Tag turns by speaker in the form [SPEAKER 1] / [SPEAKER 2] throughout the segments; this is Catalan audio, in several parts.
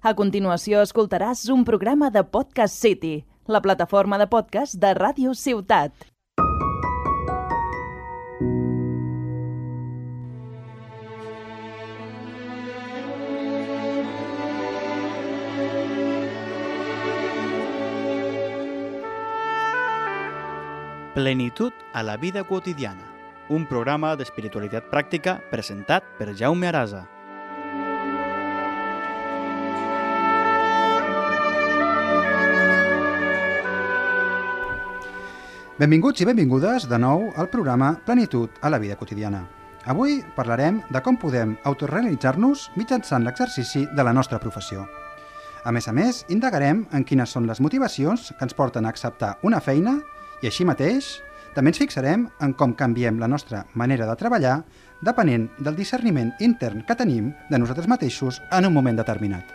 [SPEAKER 1] A continuació escoltaràs un programa de Podcast City, la plataforma de podcast de Ràdio Ciutat.
[SPEAKER 2] Plenitud a la vida quotidiana, un programa d'espiritualitat pràctica presentat per Jaume Arasa.
[SPEAKER 3] Benvinguts i benvingudes de nou al programa Plenitud a la vida quotidiana. Avui parlarem de com podem autorrealitzar-nos mitjançant l'exercici de la nostra professió. A més a més, indagarem en quines són les motivacions que ens porten a acceptar una feina i així mateix també ens fixarem en com canviem la nostra manera de treballar depenent del discerniment intern que tenim de nosaltres mateixos en un moment determinat.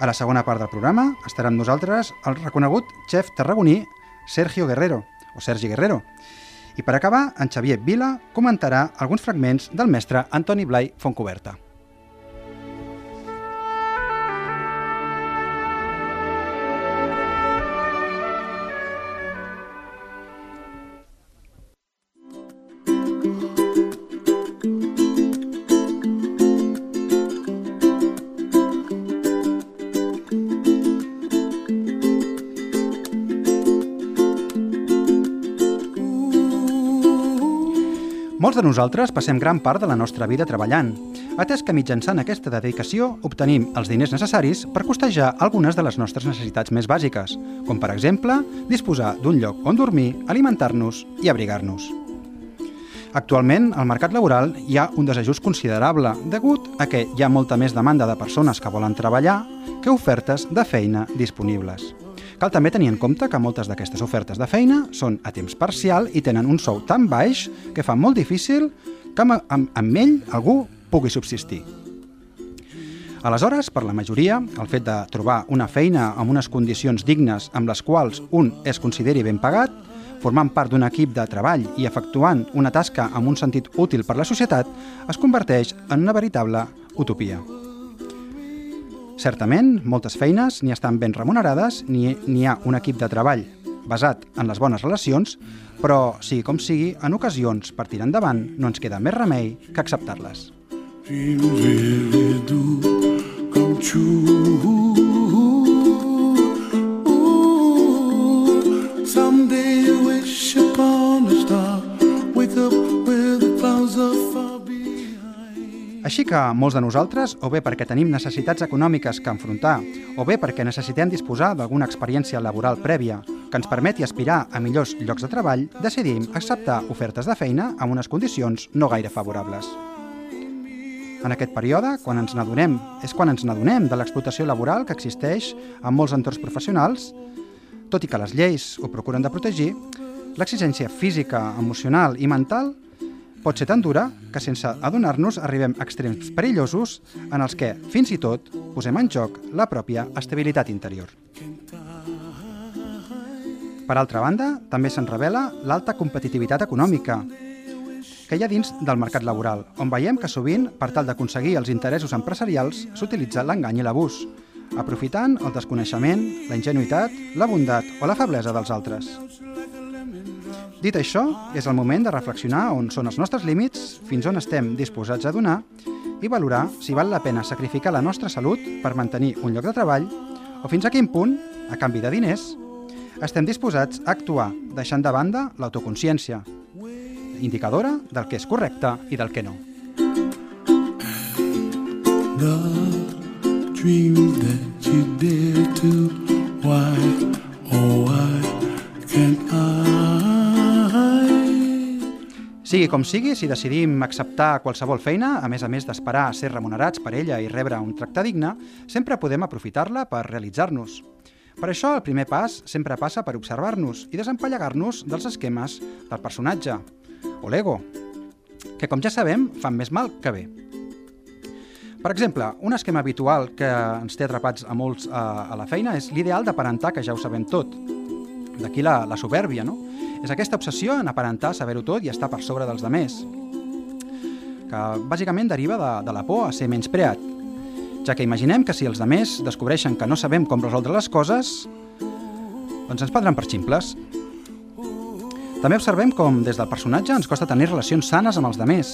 [SPEAKER 3] A la segona part del programa estarà amb nosaltres el reconegut xef tarragoní Sergio Guerrero, o Sergi Guerrero. I per acabar, en Xavier Vila comentarà alguns fragments del mestre Antoni Blai Fontcoberta. De nosaltres passem gran part de la nostra vida treballant, atès que mitjançant aquesta dedicació obtenim els diners necessaris per costejar algunes de les nostres necessitats més bàsiques, com per exemple disposar d'un lloc on dormir, alimentar-nos i abrigar-nos. Actualment, al mercat laboral hi ha un desajust considerable degut a que hi ha molta més demanda de persones que volen treballar que ofertes de feina disponibles. Cal també tenir en compte que moltes d'aquestes ofertes de feina són a temps parcial i tenen un sou tan baix que fa molt difícil que amb, amb, amb ell algú pugui subsistir. Aleshores, per la majoria, el fet de trobar una feina amb unes condicions dignes amb les quals un es consideri ben pagat, formant part d'un equip de treball i efectuant una tasca amb un sentit útil per la societat, es converteix en una veritable utopia. Certament, moltes feines ni estan ben remunerades ni n'hi ha un equip de treball basat en les bones relacions, però, sigui com sigui, en ocasions, per tirar endavant, no ens queda més remei que acceptar-les.
[SPEAKER 4] Dreams really do come true.
[SPEAKER 3] Així que molts de nosaltres, o bé perquè tenim necessitats econòmiques que enfrontar, o bé perquè necessitem disposar d'alguna experiència laboral prèvia que ens permeti aspirar a millors llocs de treball, decidim acceptar ofertes de feina amb unes condicions no gaire favorables. En aquest període, quan ens n'adonem, és quan ens n'adonem de l'explotació laboral que existeix en molts entorns professionals, tot i que les lleis ho procuren de protegir, l'exigència física, emocional i mental pot ser tan dura que sense adonar-nos arribem a extrems perillosos en els que, fins i tot, posem en joc la pròpia estabilitat interior. Per altra banda, també se'n revela l'alta competitivitat econòmica que hi ha dins del mercat laboral, on veiem que sovint, per tal d'aconseguir els interessos empresarials, s'utilitza l'engany i l'abús, aprofitant el desconeixement, la ingenuïtat, la bondat o la feblesa dels altres. Dit això, és el moment de reflexionar on són els nostres límits, fins on estem disposats a donar i valorar si val la pena sacrificar la nostra salut per mantenir un lloc de treball o fins a quin punt, a canvi de diners, estem disposats a actuar deixant de banda l'autoconsciència, indicadora del que és correcte i del que no.
[SPEAKER 4] The dreams that you dare to, why, oh why?
[SPEAKER 3] Sigui com sigui, si decidim acceptar qualsevol feina, a més a més d'esperar ser remunerats per ella i rebre un tracte digne, sempre podem aprofitar-la per realitzar-nos. Per això, el primer pas sempre passa per observar-nos i desempallegar-nos dels esquemes del personatge, o l'ego, que com ja sabem fan més mal que bé. Per exemple, un esquema habitual que ens té atrapats a molts a, a la feina és l'ideal d'aparentar que ja ho sabem tot. D'aquí la, la soberbia, no? És aquesta obsessió en aparentar saber-ho tot i estar per sobre dels demés, que bàsicament deriva de, de la por a ser menyspreat. ja que imaginem que si els demés descobreixen que no sabem com resoldre les coses, doncs ens prendran per ximples. També observem com des del personatge ens costa tenir relacions sanes amb els demés.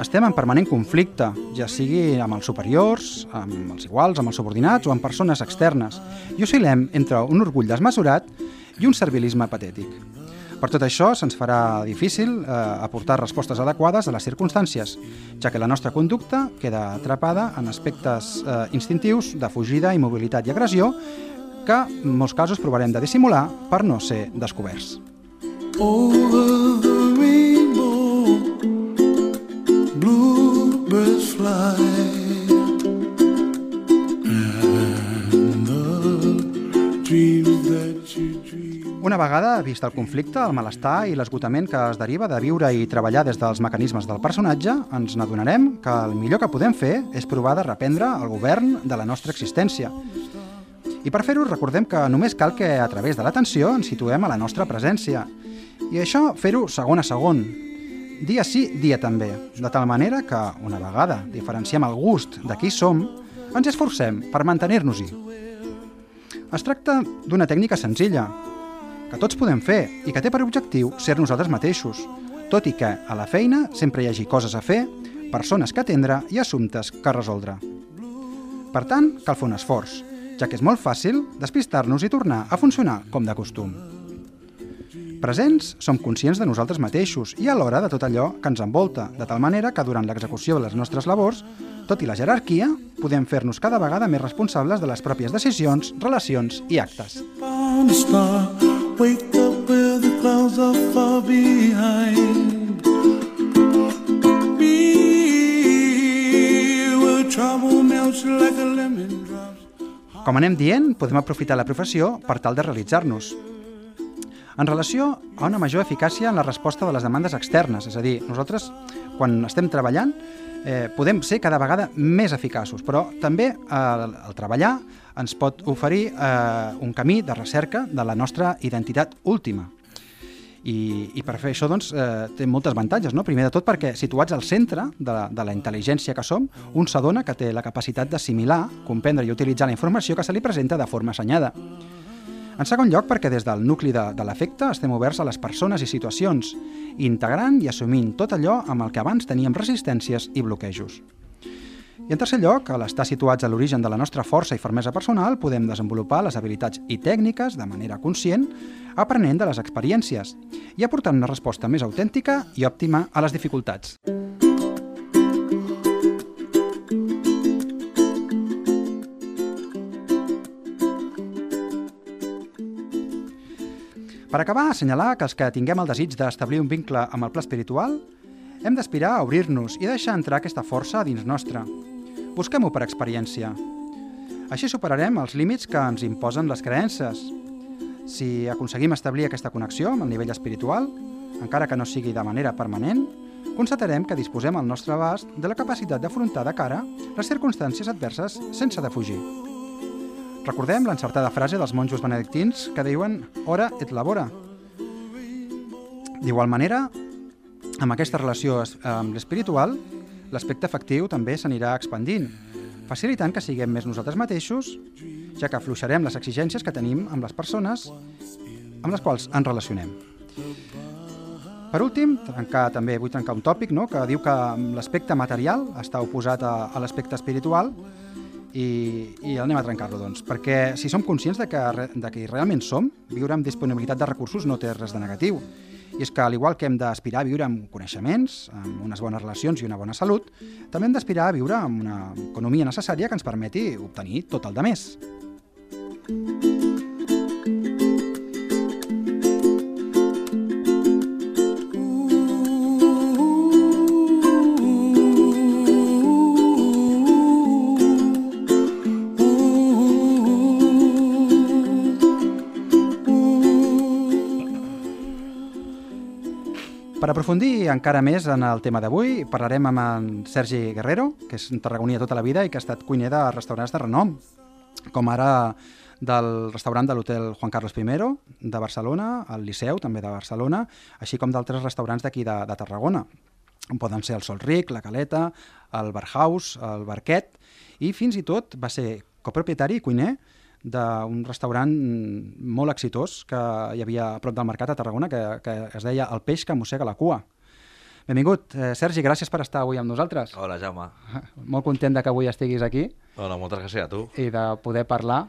[SPEAKER 3] Estem en permanent conflicte, ja sigui amb els superiors, amb els iguals, amb els subordinats o amb persones externes, i oscil·lem entre un orgull desmesurat i un servilisme patètic. Per tot això, se'ns farà difícil eh, aportar respostes adequades a les circumstàncies, ja que la nostra conducta queda atrapada en aspectes eh, instintius de fugida, immobilitat i agressió que en molts casos provarem de dissimular per no ser descoberts.
[SPEAKER 4] Over fly.
[SPEAKER 3] Una vegada vist el conflicte, el malestar i l'esgotament que es deriva de viure i treballar des dels mecanismes del personatge, ens n'adonarem que el millor que podem fer és provar de reprendre el govern de la nostra existència. I per fer-ho recordem que només cal que a través de l'atenció ens situem a la nostra presència. I això fer-ho segon a segon, dia sí, dia també, de tal manera que, una vegada diferenciem el gust de qui som, ens esforcem per mantenir-nos-hi. Es tracta d'una tècnica senzilla, que tots podem fer i que té per objectiu ser nosaltres mateixos, tot i que a la feina sempre hi hagi coses a fer, persones que atendre i assumptes que resoldre. Per tant, cal fer un esforç, ja que és molt fàcil despistar-nos i tornar a funcionar com de costum. Presents, som conscients de nosaltres mateixos i alhora de tot allò que ens envolta, de tal manera que durant l'execució de les nostres labors, tot i la jerarquia, podem fer-nos cada vegada més responsables de les pròpies decisions, relacions i actes. Com anem dient, podem aprofitar la professió per tal de realitzar-nos. En relació a una major eficàcia en la resposta de les demandes externes, és a dir, nosaltres, quan estem treballant, eh, podem ser cada vegada més eficaços, però també eh, el treballar ens pot oferir eh, un camí de recerca de la nostra identitat última. I, i per fer això doncs, eh, té moltes avantatges. No? Primer de tot perquè situats al centre de, la- de la intel·ligència que som, un s'adona que té la capacitat d'assimilar, comprendre i utilitzar la informació que se li presenta de forma assenyada. En segon lloc, perquè des del nucli de, de l'efecte estem oberts a les persones i situacions, integrant i assumint tot allò amb el que abans teníem resistències i bloquejos. I en tercer lloc, a l'estar situats a l'origen de la nostra força i fermesa personal, podem desenvolupar les habilitats i tècniques de manera conscient, aprenent de les experiències i aportant una resposta més autèntica i òptima a les dificultats. Per acabar, assenyalar que els que tinguem el desig d'establir un vincle amb el pla espiritual, hem d'aspirar a obrir-nos i deixar entrar aquesta força dins nostra. Busquem-ho per experiència. Així superarem els límits que ens imposen les creences. Si aconseguim establir aquesta connexió amb el nivell espiritual, encara que no sigui de manera permanent, constatarem que disposem al nostre abast de la capacitat d'afrontar de cara les circumstàncies adverses sense defugir. Recordem l'encertada frase dels monjos benedictins que diuen «Ora et labora». D'igual manera, amb aquesta relació amb l'espiritual, l'aspecte efectiu també s'anirà expandint, facilitant que siguem més nosaltres mateixos, ja que afluixarem les exigències que tenim amb les persones amb les quals ens relacionem. Per últim, trencar, també vull trencar un tòpic no? que diu que l'aspecte material està oposat a, a l'aspecte espiritual i, i anem a trencar-lo, doncs, perquè si som conscients de que, de que realment som, viure amb disponibilitat de recursos no té res de negatiu. I és que, al igual que hem d'aspirar a viure amb coneixements, amb unes bones relacions i una bona salut, també hem d'aspirar a viure amb una economia necessària que ens permeti obtenir tot el de més. Per aprofundir encara més en el tema d'avui, parlarem amb en Sergi Guerrero, que és un tarragoní de tota la vida i que ha estat cuiner de restaurants de renom, com ara del restaurant de l'hotel Juan Carlos I de Barcelona, el Liceu també de Barcelona, així com d'altres restaurants d'aquí de, de Tarragona. poden ser el Sol Ric, la Caleta, el Barhouse, el Barquet, i fins i tot va ser copropietari i cuiner d'un restaurant molt exitós que hi havia a prop del mercat a Tarragona que, que es deia El peix que mossega la cua. Benvingut, eh, Sergi, gràcies per estar avui amb nosaltres.
[SPEAKER 5] Hola, Jaume.
[SPEAKER 3] Molt content de que avui estiguis aquí
[SPEAKER 5] Hola, moltes gràcies a tu.
[SPEAKER 3] i de poder parlar.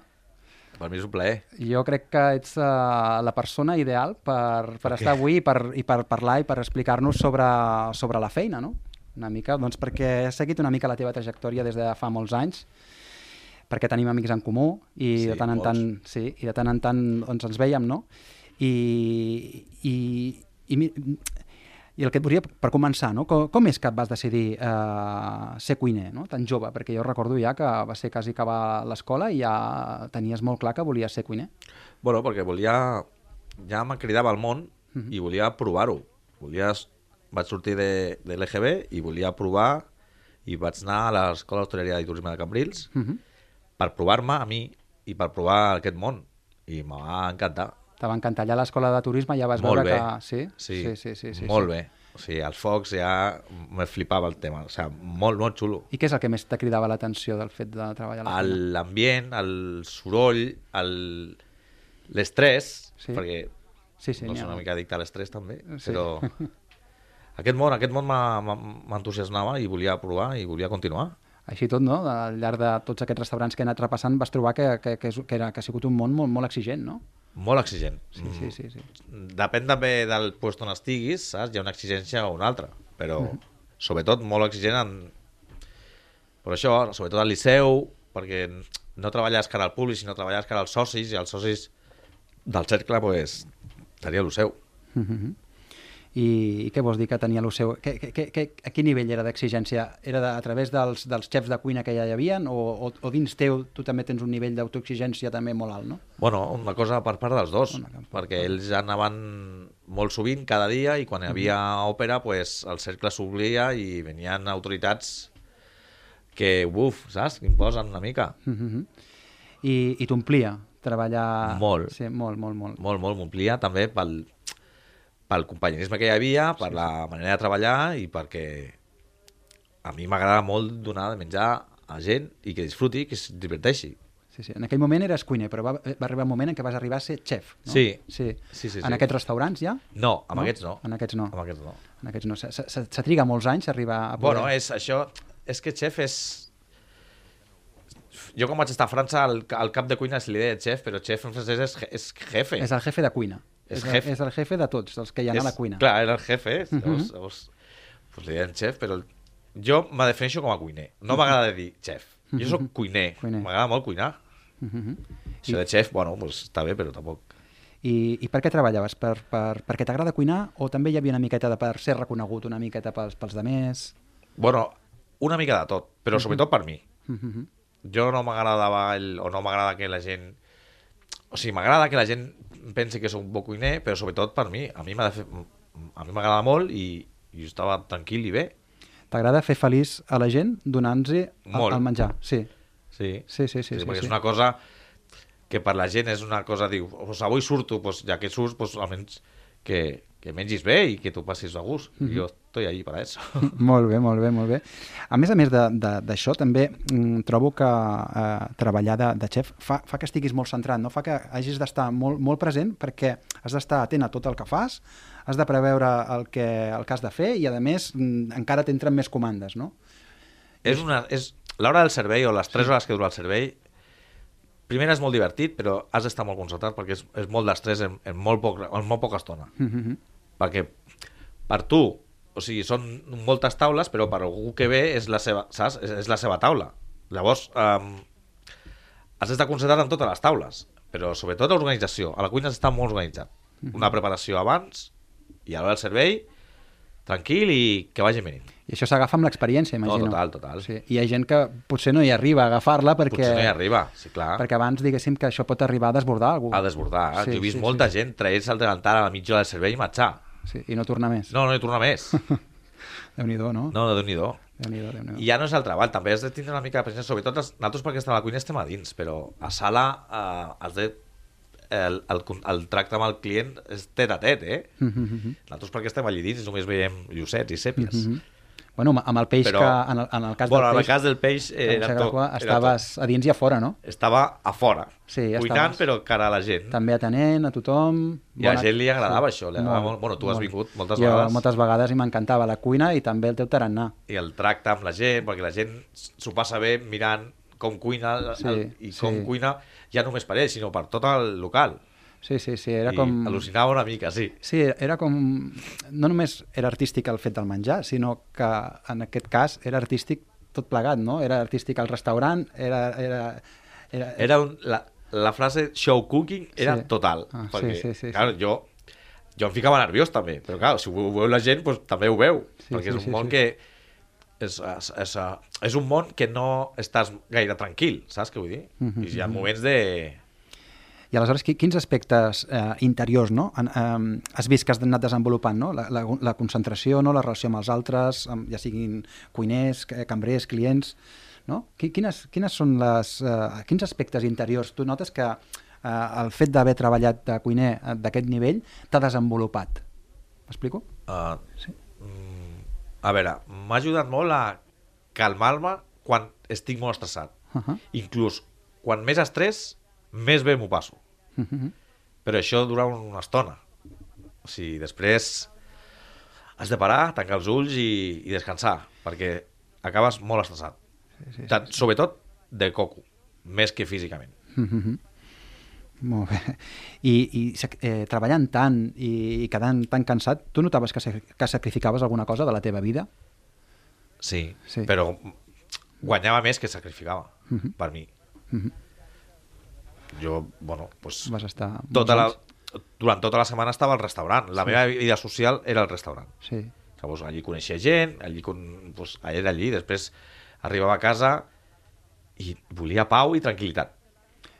[SPEAKER 5] Per mi és un plaer.
[SPEAKER 3] Jo crec que ets uh, la persona ideal per, per estar avui i per, i per parlar i per explicar-nos sobre, sobre la feina, no? Una mica, doncs perquè he seguit una mica la teva trajectòria des de fa molts anys, perquè tenim amics en comú i
[SPEAKER 5] Sí,
[SPEAKER 3] de tant en tant, sí, i de tant en tant doncs, ens veiem, no? I, i, i, i el que et volia, per començar, no? com, com és que et vas decidir eh, ser cuiner, no? tan jove? Perquè jo recordo ja que va ser quasi acabar l'escola i ja tenies molt clar que volies ser cuiner.
[SPEAKER 5] Bueno, perquè volia... Ja me cridava al món
[SPEAKER 3] Mhm.
[SPEAKER 5] i volia provar-ho. Volia... Vaig sortir de, de l'EGB i volia provar i vaig anar a l'Escola d'Hostaleria i Turisme de Cambrils
[SPEAKER 3] Uh -huh.
[SPEAKER 5] Per provar-me a mi i per provar aquest món. I me va encantar.
[SPEAKER 3] Te va encantar. Allà a l'escola de turisme ja vas
[SPEAKER 5] Molt
[SPEAKER 3] veure
[SPEAKER 5] bé.
[SPEAKER 3] que... Sí?
[SPEAKER 5] Sí,
[SPEAKER 3] sí, sí, sí, sí,
[SPEAKER 5] molt
[SPEAKER 3] sí.
[SPEAKER 5] bé. O sigui, els focs ja me flipava el tema. O sigui, molt, molt xulo.
[SPEAKER 3] I què és el que més te cridava l'atenció del fet de treballar a la?
[SPEAKER 5] El- l'ambient, el soroll, el- l'estrès,
[SPEAKER 3] Sí.
[SPEAKER 5] perquè
[SPEAKER 3] Sí, sí,
[SPEAKER 5] no és una mica addicte a l'estrès també,
[SPEAKER 3] Sí.
[SPEAKER 5] però aquest món, aquest món m'entusiasmava i volia provar i volia continuar.
[SPEAKER 3] Així tot, no? Al llarg de tots aquests restaurants que he anat repassant vas trobar que, que, que, és, que, era, que ha sigut un món molt, molt exigent, no?
[SPEAKER 5] Molt exigent.
[SPEAKER 3] Sí, sí, sí. sí.
[SPEAKER 5] Mm, Depèn també del lloc on estiguis, saps? Hi ha una exigència o una altra, però sobretot molt exigent en... Per això, sobretot al Liceu, perquè no treballes cara al públic, sinó treballes cara als socis, i els socis del cercle, pues, tenia el seu.
[SPEAKER 3] Mhm. I, I què vols dir que tenia el seu... Que, que, que, a quin nivell era d'exigència? Era de, a través dels, dels xefs de cuina que ja hi havia o, o, o dins teu tu també tens un nivell d'autoexigència també molt alt, no?
[SPEAKER 5] Bueno, una cosa per part dels dos,
[SPEAKER 3] Una
[SPEAKER 5] perquè ells anaven molt sovint cada dia i quan hi havia òpera pues, el cercle s'oblia i venien autoritats que, buf, saps? Que imposen una mica.
[SPEAKER 3] Mhm. I, i t'omplia treballar...
[SPEAKER 5] Molt.
[SPEAKER 3] Sí, molt, molt, molt.
[SPEAKER 5] Molt, molt, m'omplia també pel, pel companyerisme que hi havia, per la manera de treballar i perquè a mi m'agrada molt donar de menjar a gent i que disfruti, que es diverteixi.
[SPEAKER 3] Sí, sí. En aquell moment eres cuiner, però va, va arribar un moment en què vas arribar a ser xef, no?
[SPEAKER 5] Sí.
[SPEAKER 3] sí.
[SPEAKER 5] Sí, sí,
[SPEAKER 3] En
[SPEAKER 5] sí.
[SPEAKER 3] aquests restaurants ja?
[SPEAKER 5] No, amb
[SPEAKER 3] No?
[SPEAKER 5] aquests no.
[SPEAKER 3] En aquests no.
[SPEAKER 5] Amb aquests no.
[SPEAKER 3] En aquests no. Se, se, se, se triga molts anys a arribar a poder...
[SPEAKER 5] Bueno, és això... És que xef és... Jo quan vaig estar a França, el, el cap de cuina se li deia xef, però xef en francès és, és jefe.
[SPEAKER 3] És el jefe de cuina.
[SPEAKER 5] És
[SPEAKER 3] el,
[SPEAKER 5] jefe.
[SPEAKER 3] és el jefe de tots, els que hi ha
[SPEAKER 5] És-
[SPEAKER 3] a la cuina.
[SPEAKER 5] Clar, era el jefe.
[SPEAKER 3] Mhm.
[SPEAKER 5] llavors, llavors, pues li deien xef, però el- jo me defineixo com a cuiner. No m'agrada dir xef. Jo sóc cuiner.
[SPEAKER 3] Cuiner.
[SPEAKER 5] M'agrada molt cuinar.
[SPEAKER 3] Mhm.
[SPEAKER 5] Això de xef, bueno, pues, està bé, però tampoc...
[SPEAKER 3] I, I per què treballaves? Per, per, perquè t'agrada cuinar o també hi havia una miqueta de per ser reconegut, una miqueta pels, pels demés?
[SPEAKER 5] Bueno, una mica de tot, però sobretot per mi.
[SPEAKER 3] Mhm.
[SPEAKER 5] Jo no m'agradava el... o no m'agrada que la gent... O sigui, m'agrada que la gent pensi que sóc un bon cuiner, però sobretot per mi. A mi m'agrada molt i, i estava tranquil i bé.
[SPEAKER 3] T'agrada fer feliç a la gent donant-los el, el menjar? Sí.
[SPEAKER 5] Sí,
[SPEAKER 3] Sí, sí, sí, sí,
[SPEAKER 5] perquè
[SPEAKER 3] sí.
[SPEAKER 5] és una cosa que per la gent és una cosa, diu, pues avui surto, pues, ja que surts, pues, almenys que, que mengis bé i que tu passis a gust.
[SPEAKER 3] Mhm.
[SPEAKER 5] Jo estoy ahí para eso.
[SPEAKER 3] Molt bé, molt bé, molt bé. A més a més d'això, també mm, trobo que eh, treballar de, de xef fa, fa que estiguis molt centrat, no? fa que hagis d'estar molt, molt present perquè has d'estar atent a tot el que fas, has de preveure el que, el que has de fer i, a més, mm, encara t'entren més comandes, no?
[SPEAKER 5] és una, és l'hora del servei o les 3 hores que dura el servei primer és molt divertit, però has d'estar molt concentrat perquè és, és molt d'estrès en, en, molt poc, en molt poca estona.
[SPEAKER 3] Mm -hmm.
[SPEAKER 5] Perquè per tu, o sigui, són moltes taules, però per algú que ve és la seva, saps? És, és la seva taula. Llavors, um, has d'estar concentrat en totes les taules, però sobretot l'organització. A la cuina d'estar molt organitzat. Una preparació abans i a l'hora del servei, tranquil i que vagin venint.
[SPEAKER 3] I això s'agafa amb l'experiència, imagino.
[SPEAKER 5] total, total.
[SPEAKER 3] Sí. I hi ha gent que potser no hi arriba a agafar-la perquè,
[SPEAKER 5] Potser no hi arriba, sí, clar.
[SPEAKER 3] perquè abans diguéssim que això pot arribar a desbordar algú.
[SPEAKER 5] A desbordar.
[SPEAKER 3] Sí,
[SPEAKER 5] Sí, jo he vist
[SPEAKER 3] sí,
[SPEAKER 5] molta
[SPEAKER 3] sí.
[SPEAKER 5] sí. gent trair-se el delantal a la mitja hora del servei i marxar.
[SPEAKER 3] Sí, I no tornar més.
[SPEAKER 5] No, no hi torna més.
[SPEAKER 3] Déu-n'hi-do, no?
[SPEAKER 5] No, no, déu-n'hi-do.
[SPEAKER 3] Déu-n'hi-do, déu
[SPEAKER 5] I ja no és el treball, també has de tindre una mica de presència, sobretot els, nosaltres perquè estem a la cuina estem a dins, però a sala eh, has de el, el, el tracte amb el client és tet a tet, eh?
[SPEAKER 3] Mhm, mhm.
[SPEAKER 5] Nosaltres perquè estem allí dins només veiem llucets i sèpies.
[SPEAKER 3] Mhm. Bueno, amb el peix
[SPEAKER 5] Però-
[SPEAKER 3] que, en el, en el cas
[SPEAKER 5] bueno,
[SPEAKER 3] del
[SPEAKER 5] en el
[SPEAKER 3] peix...
[SPEAKER 5] cas del peix
[SPEAKER 3] que
[SPEAKER 5] era tot, era
[SPEAKER 3] estaves a dins i a fora, no?
[SPEAKER 5] tot. Estava a fora,
[SPEAKER 3] Sí,
[SPEAKER 5] cuinant,
[SPEAKER 3] estaves-
[SPEAKER 5] però cara a la gent.
[SPEAKER 3] També atenent a tothom...
[SPEAKER 5] I a la gent li agradava això, li agradava molt. Bueno, tu has vingut moltes
[SPEAKER 3] jo,
[SPEAKER 5] vegades.
[SPEAKER 3] moltes vegades i m'encantava la cuina i també el teu tarannà.
[SPEAKER 5] I el tracte amb la gent, perquè la gent s'ho passa bé mirant com cuina el,
[SPEAKER 3] Sí,
[SPEAKER 5] el, i com
[SPEAKER 3] sí.
[SPEAKER 5] cuina ja només per ell, sinó per tot el local.
[SPEAKER 3] Sí, sí, sí, era
[SPEAKER 5] I
[SPEAKER 3] com...
[SPEAKER 5] al·lucinava una mica, sí.
[SPEAKER 3] Sí, era com... No només era artístic el fet del menjar, sinó que en aquest cas era artístic tot plegat, no? Era artístic el restaurant, era... era, era...
[SPEAKER 5] Era un, la, la frase show cooking era
[SPEAKER 3] Sí.
[SPEAKER 5] total.
[SPEAKER 3] Ah,
[SPEAKER 5] perquè,
[SPEAKER 3] sí, sí, sí,
[SPEAKER 5] clar, jo, jo em ficava nerviós també, però clar, si ho veu la gent, doncs, també ho veu.
[SPEAKER 3] Sí,
[SPEAKER 5] perquè
[SPEAKER 3] sí,
[SPEAKER 5] és un
[SPEAKER 3] sí,
[SPEAKER 5] món
[SPEAKER 3] sí.
[SPEAKER 5] que... És, és, és, és un món que no estàs gaire tranquil, saps què vull dir?
[SPEAKER 3] Mhm,
[SPEAKER 5] I hi ha
[SPEAKER 3] mhm.
[SPEAKER 5] moments de...
[SPEAKER 3] I aleshores, qui- quins aspectes eh, interiors no? en, eh, has vist que has anat desenvolupant? No? La, la, la concentració, no? la relació amb els altres, amb, ja siguin cuiners, ca- cambrers, clients... No? Qui- Quines, quines són les, eh, quins aspectes interiors tu notes que eh, el fet d'haver treballat de cuiner eh, d'aquest nivell t'ha desenvolupat? M'explico?
[SPEAKER 5] Uh,
[SPEAKER 3] Sí.
[SPEAKER 5] mm, a veure, m'ha ajudat molt a calmar-me quan estic molt estressat.
[SPEAKER 3] Uh -huh.
[SPEAKER 5] Inclús quan més estrès, més bé m'ho passo.
[SPEAKER 3] Uh -huh.
[SPEAKER 5] Però això dura una estona. O sigui, després has de parar, tancar els ulls i, i descansar, perquè acabes molt estressat.
[SPEAKER 3] Sí, sí,
[SPEAKER 5] Tant, Sobretot de coco, més que físicament.
[SPEAKER 3] Uh -huh. Molt bé. I, i eh, treballant tant i, i quedant tan cansat, tu notaves que, que sacrificaves alguna cosa de la teva vida?
[SPEAKER 5] Sí,
[SPEAKER 3] Sí.
[SPEAKER 5] però guanyava més que sacrificava,
[SPEAKER 3] Mhm.
[SPEAKER 5] per mi.
[SPEAKER 3] Mhm.
[SPEAKER 5] Jo, bueno, pues,
[SPEAKER 3] Vas estar...
[SPEAKER 5] tota la, durant tota la setmana estava al restaurant. La
[SPEAKER 3] Sí.
[SPEAKER 5] meva vida social era el restaurant.
[SPEAKER 3] Sí.
[SPEAKER 5] Llavors allí coneixia gent, allí con, pues, era allí, després arribava a casa i volia pau i tranquil·litat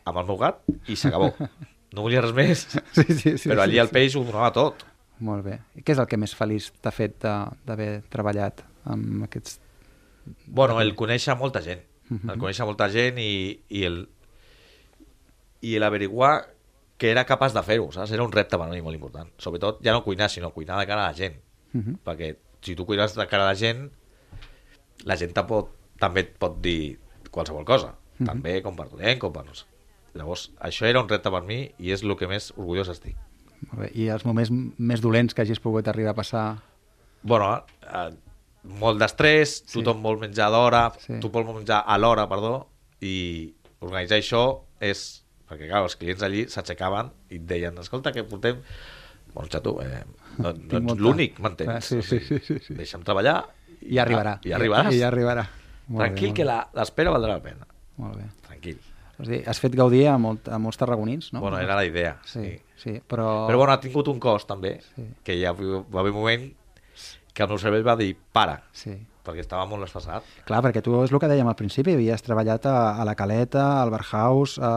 [SPEAKER 5] amb el meu gat i s'acabó. No volia res més,
[SPEAKER 3] Sí, sí, sí,
[SPEAKER 5] però allí
[SPEAKER 3] sí,
[SPEAKER 5] el
[SPEAKER 3] sí.
[SPEAKER 5] peix ho donava tot.
[SPEAKER 3] Molt bé. I què és el que més feliç t'ha fet d'haver treballat amb aquests...
[SPEAKER 5] Bueno, el conèixer molta gent.
[SPEAKER 3] Mhm.
[SPEAKER 5] El conèixer molta gent i, i el i l'averiguar que era capaç de fer-ho, saps? Era un repte per mi molt important. Sobretot, ja no cuinar, sinó cuinar de cara a la gent.
[SPEAKER 3] Uh -huh.
[SPEAKER 5] Perquè si tu cuines de cara a la gent, la gent te pot, també et pot dir qualsevol cosa.
[SPEAKER 3] Mhm.
[SPEAKER 5] Tan bé com per dolent, com per... no sé. Llavors, això era un repte per mi i és el que més orgullós estic.
[SPEAKER 3] Molt bé. I els moments més dolents que hagis pogut arribar a passar...
[SPEAKER 5] bueno, eh, molt d'estrès,
[SPEAKER 3] Sí.
[SPEAKER 5] tothom vol menjar d'hora,
[SPEAKER 3] Sí.
[SPEAKER 5] tu vol menjar a l'hora, perdó, i organitzar això és... Perquè, clar, els clients allí s'aixecaven i et deien, escolta, que portem... Bueno, xato, eh, no, no
[SPEAKER 3] Tinc
[SPEAKER 5] ets
[SPEAKER 3] molta-
[SPEAKER 5] l'únic, m'entens?
[SPEAKER 3] sí, sí, sí, sí, sí.
[SPEAKER 5] Deixa'm treballar
[SPEAKER 3] I ja arribarà.
[SPEAKER 5] I, arribaràs.
[SPEAKER 3] I ja arribarà. Molt
[SPEAKER 5] Tranquil, que
[SPEAKER 3] bé.
[SPEAKER 5] la- l'espera valdrà la pena.
[SPEAKER 3] Molt bé.
[SPEAKER 5] Tranquil.
[SPEAKER 3] És dir, has fet gaudir a, molt, a molts tarragonins, no?
[SPEAKER 5] Bueno, era la idea,
[SPEAKER 3] Sí,
[SPEAKER 5] sí.
[SPEAKER 3] sí, però...
[SPEAKER 5] Però bueno, ha tingut un cost també,
[SPEAKER 3] Sí.
[SPEAKER 5] que ja va haver un moment que el meu cervell va dir, para,
[SPEAKER 3] Sí.
[SPEAKER 5] Perquè estava molt estressat.
[SPEAKER 3] Clar, perquè tu és el que dèiem al principi, havies treballat a, a la Caleta, al Barhaus, a,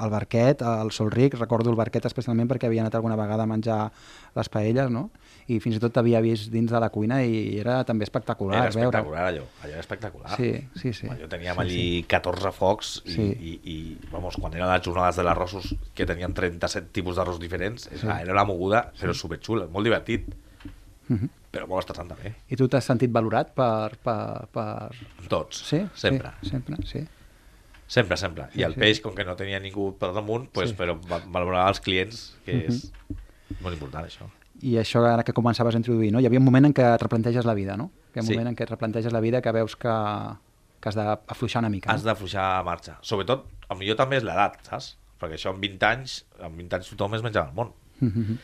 [SPEAKER 3] al Barquet, al Sol Ric, recordo el Barquet especialment perquè havia anat alguna vegada a menjar les paelles, no? I fins i tot t'havia vist dins de la cuina i era també espectacular
[SPEAKER 5] Era
[SPEAKER 3] veure.
[SPEAKER 5] espectacular allò, allò era espectacular.
[SPEAKER 3] Sí, sí, sí.
[SPEAKER 5] Allò teníem
[SPEAKER 3] Sí,
[SPEAKER 5] allí 14 focs i,
[SPEAKER 3] Sí.
[SPEAKER 5] i, i vamos, quan eren les jornades de l'arrossos que tenien 37 tipus d'arròs diferents,
[SPEAKER 3] Sí.
[SPEAKER 5] sí. era una moguda, però superxula, molt divertit,
[SPEAKER 3] Mhm.
[SPEAKER 5] però molt estressant també.
[SPEAKER 3] I tu t'has sentit valorat per... per, per...
[SPEAKER 5] Tots,
[SPEAKER 3] Sí?
[SPEAKER 5] sempre.
[SPEAKER 3] Sí, sempre, sí.
[SPEAKER 5] Sempre, sempre.
[SPEAKER 3] Sí,
[SPEAKER 5] I el
[SPEAKER 3] sí.
[SPEAKER 5] peix, com que no tenia ningú per damunt, pues,
[SPEAKER 3] Sí.
[SPEAKER 5] però va- valorava els clients, que
[SPEAKER 3] Mhm.
[SPEAKER 5] és molt important, això.
[SPEAKER 3] I això ara que començaves a introduir, no? Hi havia un moment en què et replanteges la vida, no? Hi ha un
[SPEAKER 5] Sí.
[SPEAKER 3] moment en què et replanteges la vida que veus que, que has d'afluixar una mica.
[SPEAKER 5] Has
[SPEAKER 3] no?
[SPEAKER 5] d'afluixar a marxa. Sobretot, a millor també és l'edat, saps? Perquè això amb 20 anys, amb 20 anys tothom es menjava el món.
[SPEAKER 3] Mhm.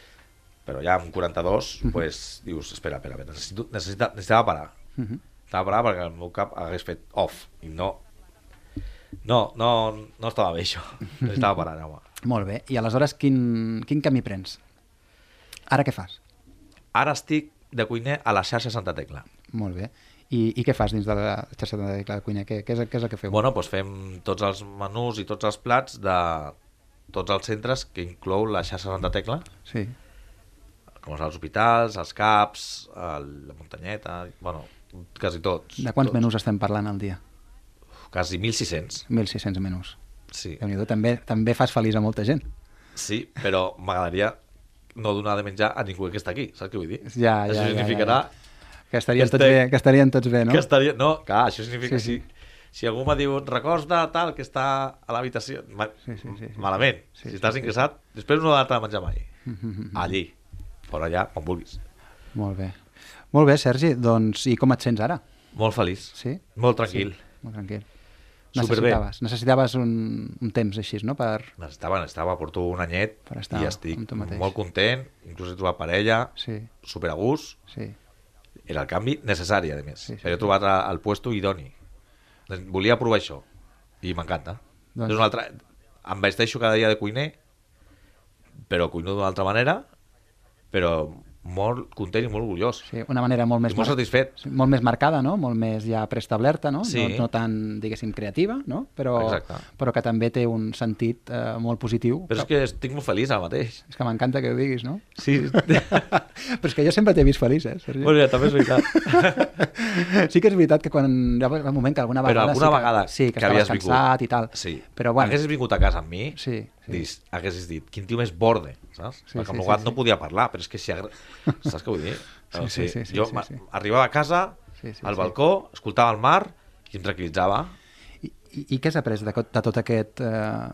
[SPEAKER 5] Però ja amb 42, pues, dius, espera, espera, espera necessito, necessita, necessitava parar.
[SPEAKER 3] Mhm.
[SPEAKER 5] Necessitava parar perquè el meu cap hagués fet off. I no... No, no, no estava bé, això. Necessitava parar, home.
[SPEAKER 3] Molt bé. I aleshores quin, quin camí prens? Ara què fas?
[SPEAKER 5] Ara estic de cuiner a la xarxa Santa Tecla.
[SPEAKER 3] Molt bé. I, i què fas dins de la xarxa de la cuina? Què, què, és, què és el que feu?
[SPEAKER 5] Bueno, doncs fem tots els menús i tots els plats de tots els centres que inclou la xarxa Santa Tecla,
[SPEAKER 3] Sí.
[SPEAKER 5] Com els hospitals, els CAPs, el, la muntanyeta, bueno, quasi tots.
[SPEAKER 3] De quants
[SPEAKER 5] tots.
[SPEAKER 3] menús estem parlant al dia?
[SPEAKER 5] Quasi 1.600,
[SPEAKER 3] 1.600 menús.
[SPEAKER 5] sí.
[SPEAKER 3] déu nhi també, també fas feliç a molta gent.
[SPEAKER 5] Sí, però m'agradaria no donar de menjar a ningú que està aquí, saps què vull dir?
[SPEAKER 3] Ja, ja,
[SPEAKER 5] Això
[SPEAKER 3] ja,
[SPEAKER 5] significarà
[SPEAKER 3] Que estarien,
[SPEAKER 5] Que
[SPEAKER 3] tots
[SPEAKER 5] estic-
[SPEAKER 3] bé, que estarien tots bé, no?
[SPEAKER 5] que estaria... No, clar, això significa
[SPEAKER 3] Sí, sí.
[SPEAKER 5] sí, Si, si algú me diu records de tal que està a l'habitació... Ma...
[SPEAKER 3] Sí, sí, sí, sí.
[SPEAKER 5] Malament.
[SPEAKER 3] Sí,
[SPEAKER 5] si
[SPEAKER 3] sí,
[SPEAKER 5] estàs
[SPEAKER 3] sí.
[SPEAKER 5] ingressat, després no has de menjar mai. Allí. Però allà, on vulguis.
[SPEAKER 3] Molt bé. Molt bé, Sergi, doncs i com et sents ara?
[SPEAKER 5] Molt feliç.
[SPEAKER 3] Sí?
[SPEAKER 5] Molt tranquil.
[SPEAKER 3] Sí, molt tranquil.
[SPEAKER 5] Superbé.
[SPEAKER 3] Necessitaves, necessitaves un, un temps així, no? Per...
[SPEAKER 5] Necessitava, necessitava, porto un anyet
[SPEAKER 3] Per estar
[SPEAKER 5] i estic molt content, inclús he trobat parella,
[SPEAKER 3] Sí,
[SPEAKER 5] super a gust,
[SPEAKER 3] sí.
[SPEAKER 5] era el canvi necessari, a més.
[SPEAKER 3] Sí, sí,
[SPEAKER 5] He
[SPEAKER 3] sí.
[SPEAKER 5] trobat el puesto idoni. Volia provar això i m'encanta.
[SPEAKER 3] Doncs-
[SPEAKER 5] És una altra... Em vesteixo cada dia de cuiner, però cuino d'una altra manera, però molt content i molt orgullós.
[SPEAKER 3] sí. Una manera molt més...
[SPEAKER 5] I molt satisfet.
[SPEAKER 3] Molt més marcada, no? Molt més ja preestablerta, no?
[SPEAKER 5] Sí.
[SPEAKER 3] No, no tan, diguéssim, creativa, no? Però,
[SPEAKER 5] Exacte.
[SPEAKER 3] però que també té un sentit eh, molt positiu.
[SPEAKER 5] Però és que estic molt feliç ara mateix.
[SPEAKER 3] és que m'encanta que ho diguis, no?
[SPEAKER 5] Sí,
[SPEAKER 3] però és que jo sempre t'he vist feliç, eh, Sergi?
[SPEAKER 5] bueno, ja, també és veritat.
[SPEAKER 3] Sí que és veritat que quan hi ha un moment que alguna
[SPEAKER 5] Però
[SPEAKER 3] vegada...
[SPEAKER 5] alguna
[SPEAKER 3] sí que,
[SPEAKER 5] vegada
[SPEAKER 3] sí, que,
[SPEAKER 5] que havies vingut.
[SPEAKER 3] cansat i tal.
[SPEAKER 5] Sí.
[SPEAKER 3] Però bueno,
[SPEAKER 5] Haguessis vingut a casa amb mi,
[SPEAKER 3] Sí, sí.
[SPEAKER 5] Dis, haguessis dit, quin tio més borde, saps?
[SPEAKER 3] Sí,
[SPEAKER 5] Perquè
[SPEAKER 3] sí,
[SPEAKER 5] amb
[SPEAKER 3] sí,
[SPEAKER 5] sí,
[SPEAKER 3] sí.
[SPEAKER 5] no podia parlar, però és que si... Agra... Saps què vull dir?
[SPEAKER 3] Sí,
[SPEAKER 5] O
[SPEAKER 3] sí,
[SPEAKER 5] sigui,
[SPEAKER 3] sí, sí,
[SPEAKER 5] jo
[SPEAKER 3] sí, sí.
[SPEAKER 5] arribava a casa,
[SPEAKER 3] Sí, sí,
[SPEAKER 5] al
[SPEAKER 3] sí.
[SPEAKER 5] balcó, escoltava el mar i em tranquil·litzava.
[SPEAKER 3] I, i, I què has après de, de tot aquest eh,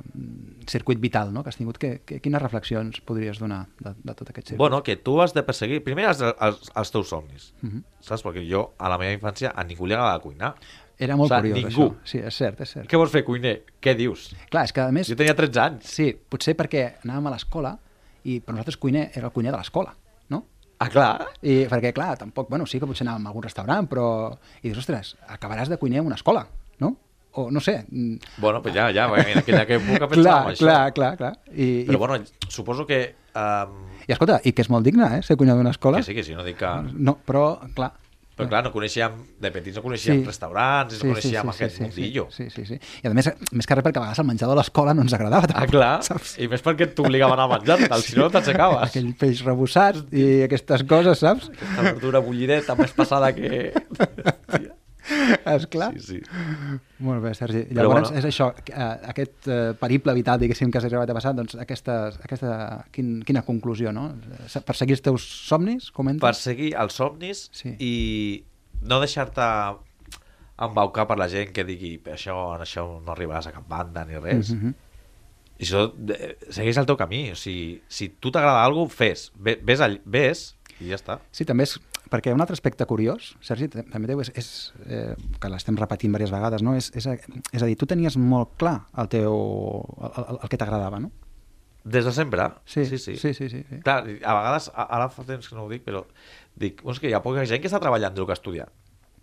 [SPEAKER 3] circuit vital no? que has tingut? Que, que, quines reflexions podries donar de, de tot aquest circuit?
[SPEAKER 5] Bueno, que tu has de perseguir primer els, els, els teus somnis,
[SPEAKER 3] Mhm.
[SPEAKER 5] saps? Perquè jo, a la meva infància, a ningú li agradava cuinar.
[SPEAKER 3] Era molt
[SPEAKER 5] o sigui,
[SPEAKER 3] curiós,
[SPEAKER 5] ningú.
[SPEAKER 3] això. Sí, és cert, és cert.
[SPEAKER 5] Què vols fer, cuiner? Què dius?
[SPEAKER 3] Clar, és que a més...
[SPEAKER 5] Jo tenia 13 anys.
[SPEAKER 3] Sí, potser perquè anàvem a l'escola i per nosaltres cuiner era el cuiner de l'escola, no?
[SPEAKER 5] Ah, clar.
[SPEAKER 3] I perquè, clar, tampoc, bueno, sí que potser anàvem a algun restaurant, però... I dius, ostres, acabaràs de cuiner en una escola, no? O no sé... mm,
[SPEAKER 5] Bueno, pues ja, ja, en aquella època pensàvem
[SPEAKER 3] clar,
[SPEAKER 5] això.
[SPEAKER 3] clar, clar, clar. I,
[SPEAKER 5] Però
[SPEAKER 3] i,
[SPEAKER 5] bueno, suposo que... Um,
[SPEAKER 3] I escolta, i que és molt digne, eh, ser cuiner d'una escola.
[SPEAKER 5] que sí, que sí, no dic que...
[SPEAKER 3] No, però, clar...
[SPEAKER 5] Però clar, no coneixíem, de petits no coneixíem restaurants, no coneixíem aquest mundillo.
[SPEAKER 3] Sí, sí, sí. I a més, més que res perquè a vegades el menjador de l'escola no ens agradava.
[SPEAKER 5] Ah,
[SPEAKER 3] tampoc,
[SPEAKER 5] clar,
[SPEAKER 3] Saps?
[SPEAKER 5] i més perquè t'obligaven a menjar-te'l, si no t'aixecaves.
[SPEAKER 3] Aquell peix rebossat i aquestes coses, saps?
[SPEAKER 5] Aquesta verdura bullideta més passada que...
[SPEAKER 3] Esclar.
[SPEAKER 5] Sí, sí.
[SPEAKER 3] Molt bé, Sergi.
[SPEAKER 5] Però
[SPEAKER 3] Llavors,
[SPEAKER 5] bueno.
[SPEAKER 3] és això, eh, aquest eh, periple vital, diguéssim, que has arribat a passar, doncs aquesta, aquesta quin, quina conclusió, no? Perseguir els teus somnis, comenta?
[SPEAKER 5] Perseguir els somnis
[SPEAKER 3] Sí.
[SPEAKER 5] i no deixar-te embaucar per la gent que digui això, en això no arribaràs a cap banda ni res.
[SPEAKER 3] Mhm.
[SPEAKER 5] I això, segueix el teu camí. O sigui, si tu t'agrada alguna cosa, fes. Ve- Ves, all, ves i ja està.
[SPEAKER 3] Sí, també és... Perquè un altre aspecte curiós, Sergi, també teu, és, és eh, que l'estem repetint diverses vegades, no? és, és, a, és a dir, tu tenies molt clar el teu, el, el, el que t'agradava, no?
[SPEAKER 5] Des de sempre.
[SPEAKER 3] Sí,
[SPEAKER 5] sí. sí.
[SPEAKER 3] sí, sí, sí, sí.
[SPEAKER 5] Clar, a vegades, a- ara fa temps que no ho dic, però dic, "Bueno, és que hi ha poca gent que està treballant del que ha estudiat.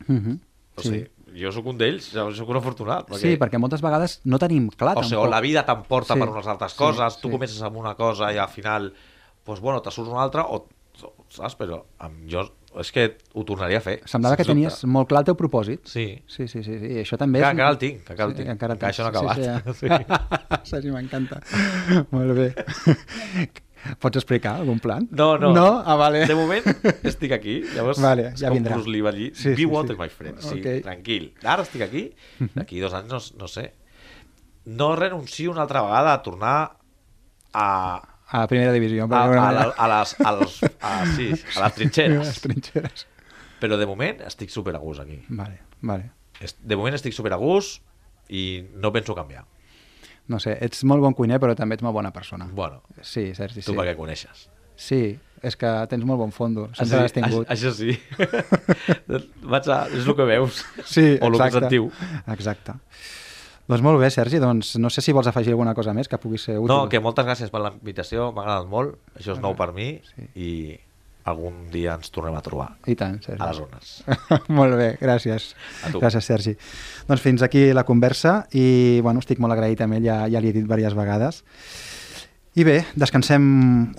[SPEAKER 3] Mhm.
[SPEAKER 5] O
[SPEAKER 3] sí.
[SPEAKER 5] sigui, jo sóc un d'ells, sóc un afortunat.
[SPEAKER 3] sí, perquè moltes vegades no tenim clar
[SPEAKER 5] O sigui,
[SPEAKER 3] tampoc.
[SPEAKER 5] o la vida t'emporta
[SPEAKER 3] Sí,
[SPEAKER 5] per unes altres
[SPEAKER 3] sí,
[SPEAKER 5] coses, tu
[SPEAKER 3] sí.
[SPEAKER 5] comences amb una cosa i al final, doncs, bueno, te surts una altra, o, saps? Però amb jo és que ho tornaria a fer.
[SPEAKER 3] Semblava que tenies
[SPEAKER 5] dubte.
[SPEAKER 3] molt clar el teu propòsit.
[SPEAKER 5] Sí.
[SPEAKER 3] Sí, sí, sí, sí. I això també
[SPEAKER 5] Que
[SPEAKER 3] és...
[SPEAKER 5] encara el tinc, que encara el tinc.
[SPEAKER 3] encara,
[SPEAKER 5] Encara això no ha acabat.
[SPEAKER 3] Sí, sí. Sergi, m'encanta. Molt bé. Pots explicar algun plan?
[SPEAKER 5] No, no.
[SPEAKER 3] No? Ah, vale.
[SPEAKER 5] De moment estic aquí, llavors
[SPEAKER 3] Vale, ja
[SPEAKER 5] com
[SPEAKER 3] vindrà.
[SPEAKER 5] Bruce Lee va dir,
[SPEAKER 3] Sí,
[SPEAKER 5] be
[SPEAKER 3] sí,
[SPEAKER 5] water,
[SPEAKER 3] sí.
[SPEAKER 5] my friend. Sí,
[SPEAKER 3] Ok.
[SPEAKER 5] tranquil. Ara estic aquí, d'aquí dos anys no, no sé. No renuncio una altra vegada a tornar a,
[SPEAKER 3] A la primera divisió.
[SPEAKER 5] a, a, la, a, les, a, les, a, sí, a les
[SPEAKER 3] A les
[SPEAKER 5] trinxeres.
[SPEAKER 3] trinxeres.
[SPEAKER 5] Però de moment estic super a gust aquí.
[SPEAKER 3] Vale, vale.
[SPEAKER 5] De moment estic super a gust i no penso canviar.
[SPEAKER 3] No sé, ets molt bon cuiner, però també ets molt bona persona.
[SPEAKER 5] Bueno,
[SPEAKER 3] Sí, Sergi,
[SPEAKER 5] tu
[SPEAKER 3] sí.
[SPEAKER 5] perquè coneixes.
[SPEAKER 3] Sí, és que tens molt bon fondo. Sempre l'has tingut.
[SPEAKER 5] Això, això sí. Vaig a... És el que veus.
[SPEAKER 3] Sí,
[SPEAKER 5] o el que
[SPEAKER 3] exacte.
[SPEAKER 5] sentiu.
[SPEAKER 3] Exacte. Doncs molt bé, Sergi, doncs no sé si vols afegir alguna cosa més que pugui ser útil.
[SPEAKER 5] No, que moltes gràcies per la invitació, m'ha agradat molt, això és nou per mi
[SPEAKER 3] Sí.
[SPEAKER 5] i algun dia ens tornem a trobar
[SPEAKER 3] I tant, Sergi.
[SPEAKER 5] a les zones.
[SPEAKER 3] molt bé, gràcies.
[SPEAKER 5] A tu.
[SPEAKER 3] Gràcies, Sergi. Doncs fins aquí la conversa i bueno, estic molt agraït amb ell, ja, ja li he dit diverses vegades. I bé, descansem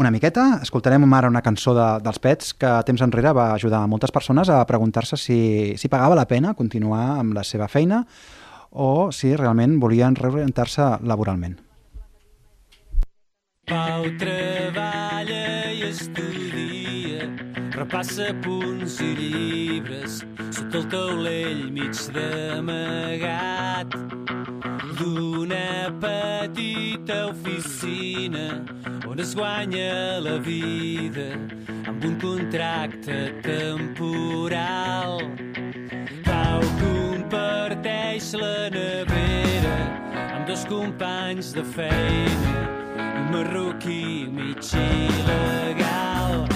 [SPEAKER 3] una miqueta, escoltarem ara una cançó de, dels Pets que temps enrere va ajudar a moltes persones a preguntar-se si, si pagava la pena continuar amb la seva feina o si realment volien reorientar-se laboralment.
[SPEAKER 6] Pau treballa i estudia, repassa punts i llibres, sota el taulell mig d'amagat. d'una petita oficina on es guanya la vida amb un contracte temporal. Comparteix la nevera amb dos companys de feina, un marroquí mig il·legal.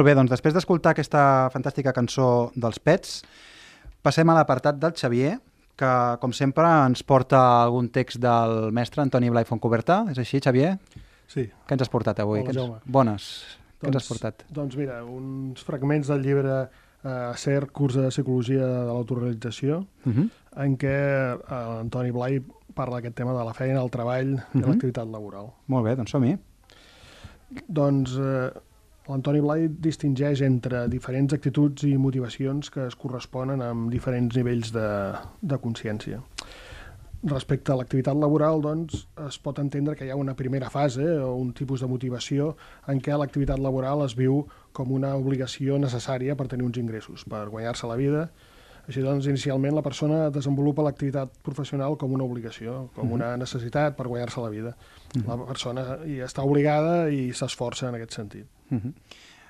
[SPEAKER 6] Molt
[SPEAKER 3] bé, doncs després d'escoltar aquesta fantàstica cançó dels Pets, passem a l'apartat del Xavier, que, com sempre, ens porta algun text del mestre Antoni Blai Fontcoberta. És així, Xavier?
[SPEAKER 7] Sí.
[SPEAKER 3] Què ens has portat avui?
[SPEAKER 7] Hola,
[SPEAKER 3] Què ens...
[SPEAKER 7] Jaume.
[SPEAKER 3] Bones. Què ens has portat?
[SPEAKER 7] Doncs mira, uns fragments del llibre eh, Ser, curs de psicologia de l'autorealització,
[SPEAKER 3] Uh -huh.
[SPEAKER 7] en què eh, Antoni Blai parla d'aquest tema de la feina, el treball i
[SPEAKER 3] Mhm.
[SPEAKER 7] l'activitat laboral.
[SPEAKER 3] Molt bé, doncs som-hi.
[SPEAKER 7] Doncs eh, l'Antoni Blai distingeix entre diferents actituds i motivacions que es corresponen amb diferents nivells de, de consciència. Respecte a l'activitat laboral, doncs, es pot entendre que hi ha una primera fase o un tipus de motivació en què l'activitat laboral es viu com una obligació necessària per tenir uns ingressos, per guanyar-se la vida. Així doncs, inicialment la persona desenvolupa l'activitat professional com una obligació, com una necessitat per guanyar-se la vida. La persona hi està obligada i s'esforça en aquest sentit.
[SPEAKER 3] Uh -huh.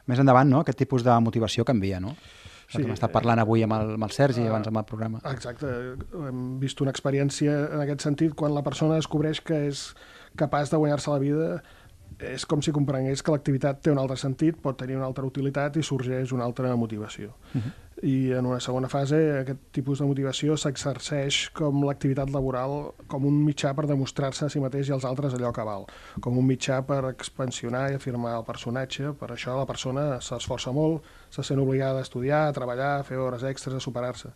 [SPEAKER 3] Més endavant, no?, aquest tipus de motivació canvia, no? Sí,
[SPEAKER 7] Sí,
[SPEAKER 3] que hem estat parlant avui amb el, amb el Sergi,
[SPEAKER 7] ah,
[SPEAKER 3] abans amb el programa.
[SPEAKER 7] Exacte, hem vist una experiència en aquest sentit quan la persona descobreix que és capaç de guanyar-se la vida és com si comprengués que l'activitat té un altre sentit, pot tenir una altra utilitat i sorgeix una altra motivació. Uh -huh. I en una segona fase aquest tipus de motivació s'exerceix com l'activitat laboral com un mitjà per demostrar-se a si mateix i als altres allò que val, com un mitjà per expansionar i afirmar el personatge. Per això la persona s'esforça molt, se sent obligada a estudiar, a treballar, a fer hores extres, a superar-se.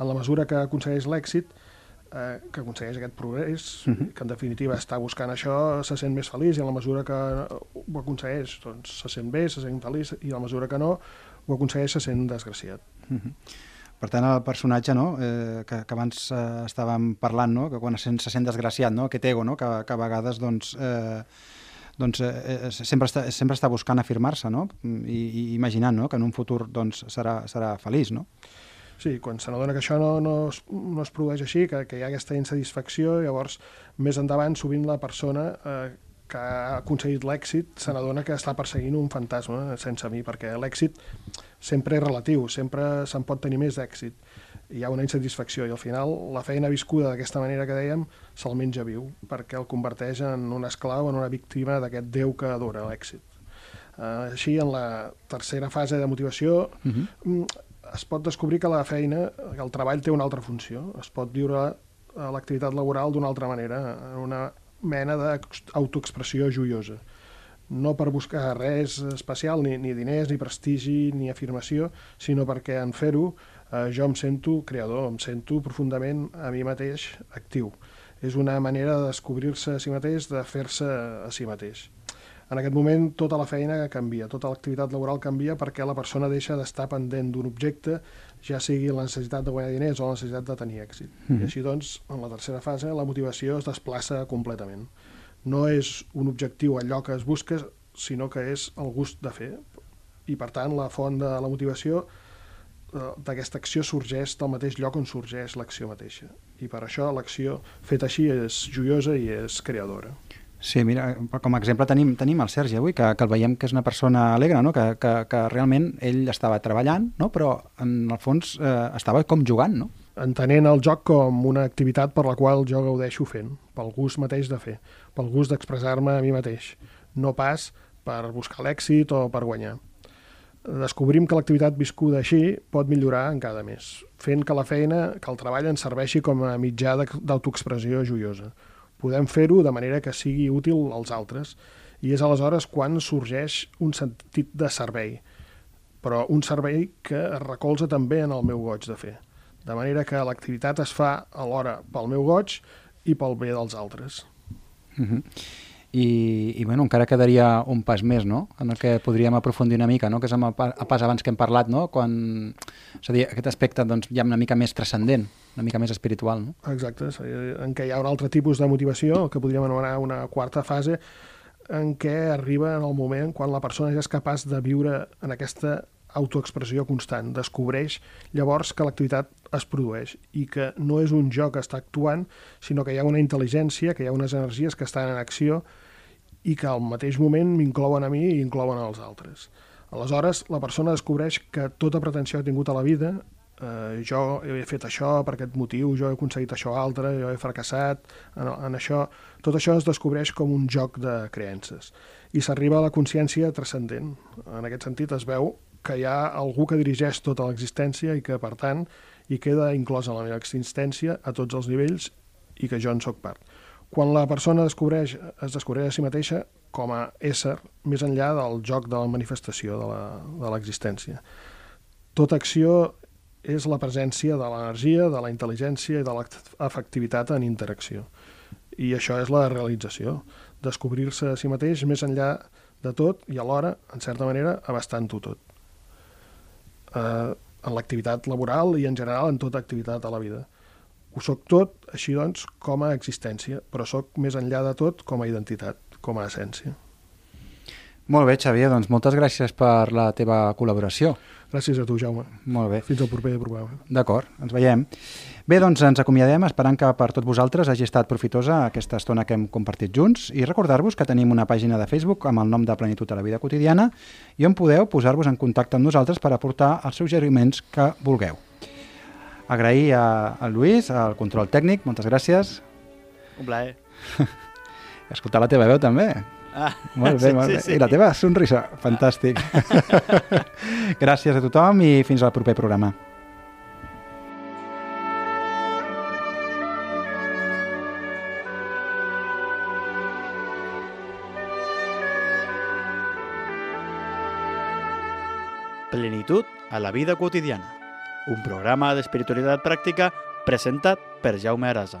[SPEAKER 7] En la mesura que aconsegueix l'èxit, eh, que aconsegueix aquest progrés, uh -huh. que en definitiva està buscant això, se sent més feliç i en la mesura que ho aconsegueix doncs, se sent bé, se sent feliç i en la mesura que no ho aconsegueix se sent desgraciat.
[SPEAKER 3] Per tant, el personatge no, eh, que, que abans eh, estàvem parlant, no, que quan se sent, se sent desgraciat, no, aquest ego, no, que, que a vegades doncs, eh, doncs, eh, eh, sempre, està, sempre està buscant afirmar-se no? I, i imaginant no? que en un futur doncs, serà, serà feliç. No?
[SPEAKER 7] Sí, quan se n'adona que això no, no, es, no es produeix així, que, que hi ha aquesta insatisfacció, llavors més endavant sovint la persona eh, que ha aconseguit l'èxit se n'adona que està perseguint un fantasma sense mi, perquè l'èxit sempre és relatiu, sempre se'n pot tenir més d'èxit. Hi ha una insatisfacció i al final la feina viscuda d'aquesta manera que dèiem se'l menja viu, perquè el converteix en un esclau, en una víctima d'aquest déu que adora l'èxit. Uh, així, en la tercera fase de motivació, uh -huh. Es pot descobrir que la feina, que el treball té una altra funció. Es pot viure a l'activitat laboral d'una altra manera, en una mena d'autoexpressió joiosa. No per buscar res especial, ni, ni diners, ni prestigi, ni afirmació, sinó perquè en fer-ho eh, jo em sento creador, em sento profundament a mi mateix actiu. És una manera de descobrir-se a si mateix, de fer-se a si mateix. En aquest moment tota la feina canvia, tota l'activitat laboral canvia perquè la persona deixa d'estar pendent d'un objecte, ja sigui la necessitat de guanyar diners o la necessitat de tenir èxit. Mm -hmm. I així, doncs, en la tercera fase, la motivació es desplaça completament. No és un objectiu allò que es busca, sinó que és el gust de fer. I, per tant, la font de la motivació eh, d'aquesta acció sorgeix del mateix lloc on sorgeix l'acció mateixa. I per això l'acció feta així és joiosa i és creadora.
[SPEAKER 3] Sí, mira, com a exemple tenim, tenim el Sergi avui, que, que el veiem que és una persona alegre, no? que, que, que realment ell estava treballant, no? però en el fons eh, estava com jugant, no?
[SPEAKER 7] entenent el joc com una activitat per la qual jo gaudeixo fent, pel gust mateix de fer, pel gust d'expressar-me a mi mateix, no pas per buscar l'èxit o per guanyar. Descobrim que l'activitat viscuda així pot millorar encara més, fent que la feina, que el treball ens serveixi com a mitjà d'autoexpressió joiosa. Podem fer-ho de manera que sigui útil als altres i és aleshores quan sorgeix un sentit de servei, però un servei que es recolza també en el meu goig de fer. De manera que l'activitat es fa alhora pel meu goig i pel bé dels altres.
[SPEAKER 3] Uh -huh. I, i bueno, encara quedaria un pas més, no?, en el que podríem aprofundir una mica, no?, que és el pas abans que hem parlat, no?, quan... És a dir, aquest aspecte, doncs, ja una mica més transcendent, una mica més espiritual, no?
[SPEAKER 7] Exacte, en què hi ha un altre tipus de motivació, que podríem anomenar una quarta fase, en què arriba en el moment quan la persona ja és capaç de viure en aquesta autoexpressió constant, descobreix llavors que l'activitat es produeix i que no és un jo que està actuant, sinó que hi ha una intel·ligència, que hi ha unes energies que estan en acció i que al mateix moment m'inclouen a mi i inclouen als altres. Aleshores, la persona descobreix que tota pretensió que ha tingut a la vida, eh, jo he fet això per aquest motiu, jo he aconseguit això altre, jo he fracassat en, en això, tot això es descobreix com un joc de creences i s'arriba a la consciència transcendent. En aquest sentit es veu que hi ha algú que dirigeix tota l'existència i que, per tant, hi queda inclosa la meva existència a tots els nivells i que jo en sóc part. Quan la persona descobreix, es descobreix a si mateixa com a ésser més enllà del joc de la manifestació de l'existència. Tota acció és la presència de l'energia, de la intel·ligència i de l'efectivitat en interacció. I això és la realització, descobrir-se a si mateix més enllà de tot i alhora, en certa manera, abastant-ho tot. Eh, en l'activitat laboral i en general en tota activitat a la vida. Ho soc tot, així doncs, com a existència, però sóc més enllà de tot com a identitat, com a essència.
[SPEAKER 3] Molt bé, Xavier, doncs moltes gràcies per la teva col·laboració.
[SPEAKER 7] Gràcies a tu, Jaume.
[SPEAKER 3] Molt bé.
[SPEAKER 7] Fins al proper programa.
[SPEAKER 3] D'acord, ens veiem. Bé, doncs ens acomiadem esperant que per tot vosaltres hagi estat profitosa aquesta estona que hem compartit junts i recordar-vos que tenim una pàgina de Facebook amb el nom de Plenitud a la vida quotidiana i on podeu posar-vos en contacte amb nosaltres per aportar els suggeriments que vulgueu. Agrair a, a Lluís, al control tècnic, moltes gràcies.
[SPEAKER 2] Un plaer.
[SPEAKER 3] Escoltar la teva veu també.
[SPEAKER 2] Ah,
[SPEAKER 3] Molt bé, molt bé. I la teva sonrisa, fantàstic. Gràcies a tothom i fins al proper programa.
[SPEAKER 2] Plenitud a la vida quotidiana. Un programa d'espiritualitat pràctica presentat per Jaume Arasa.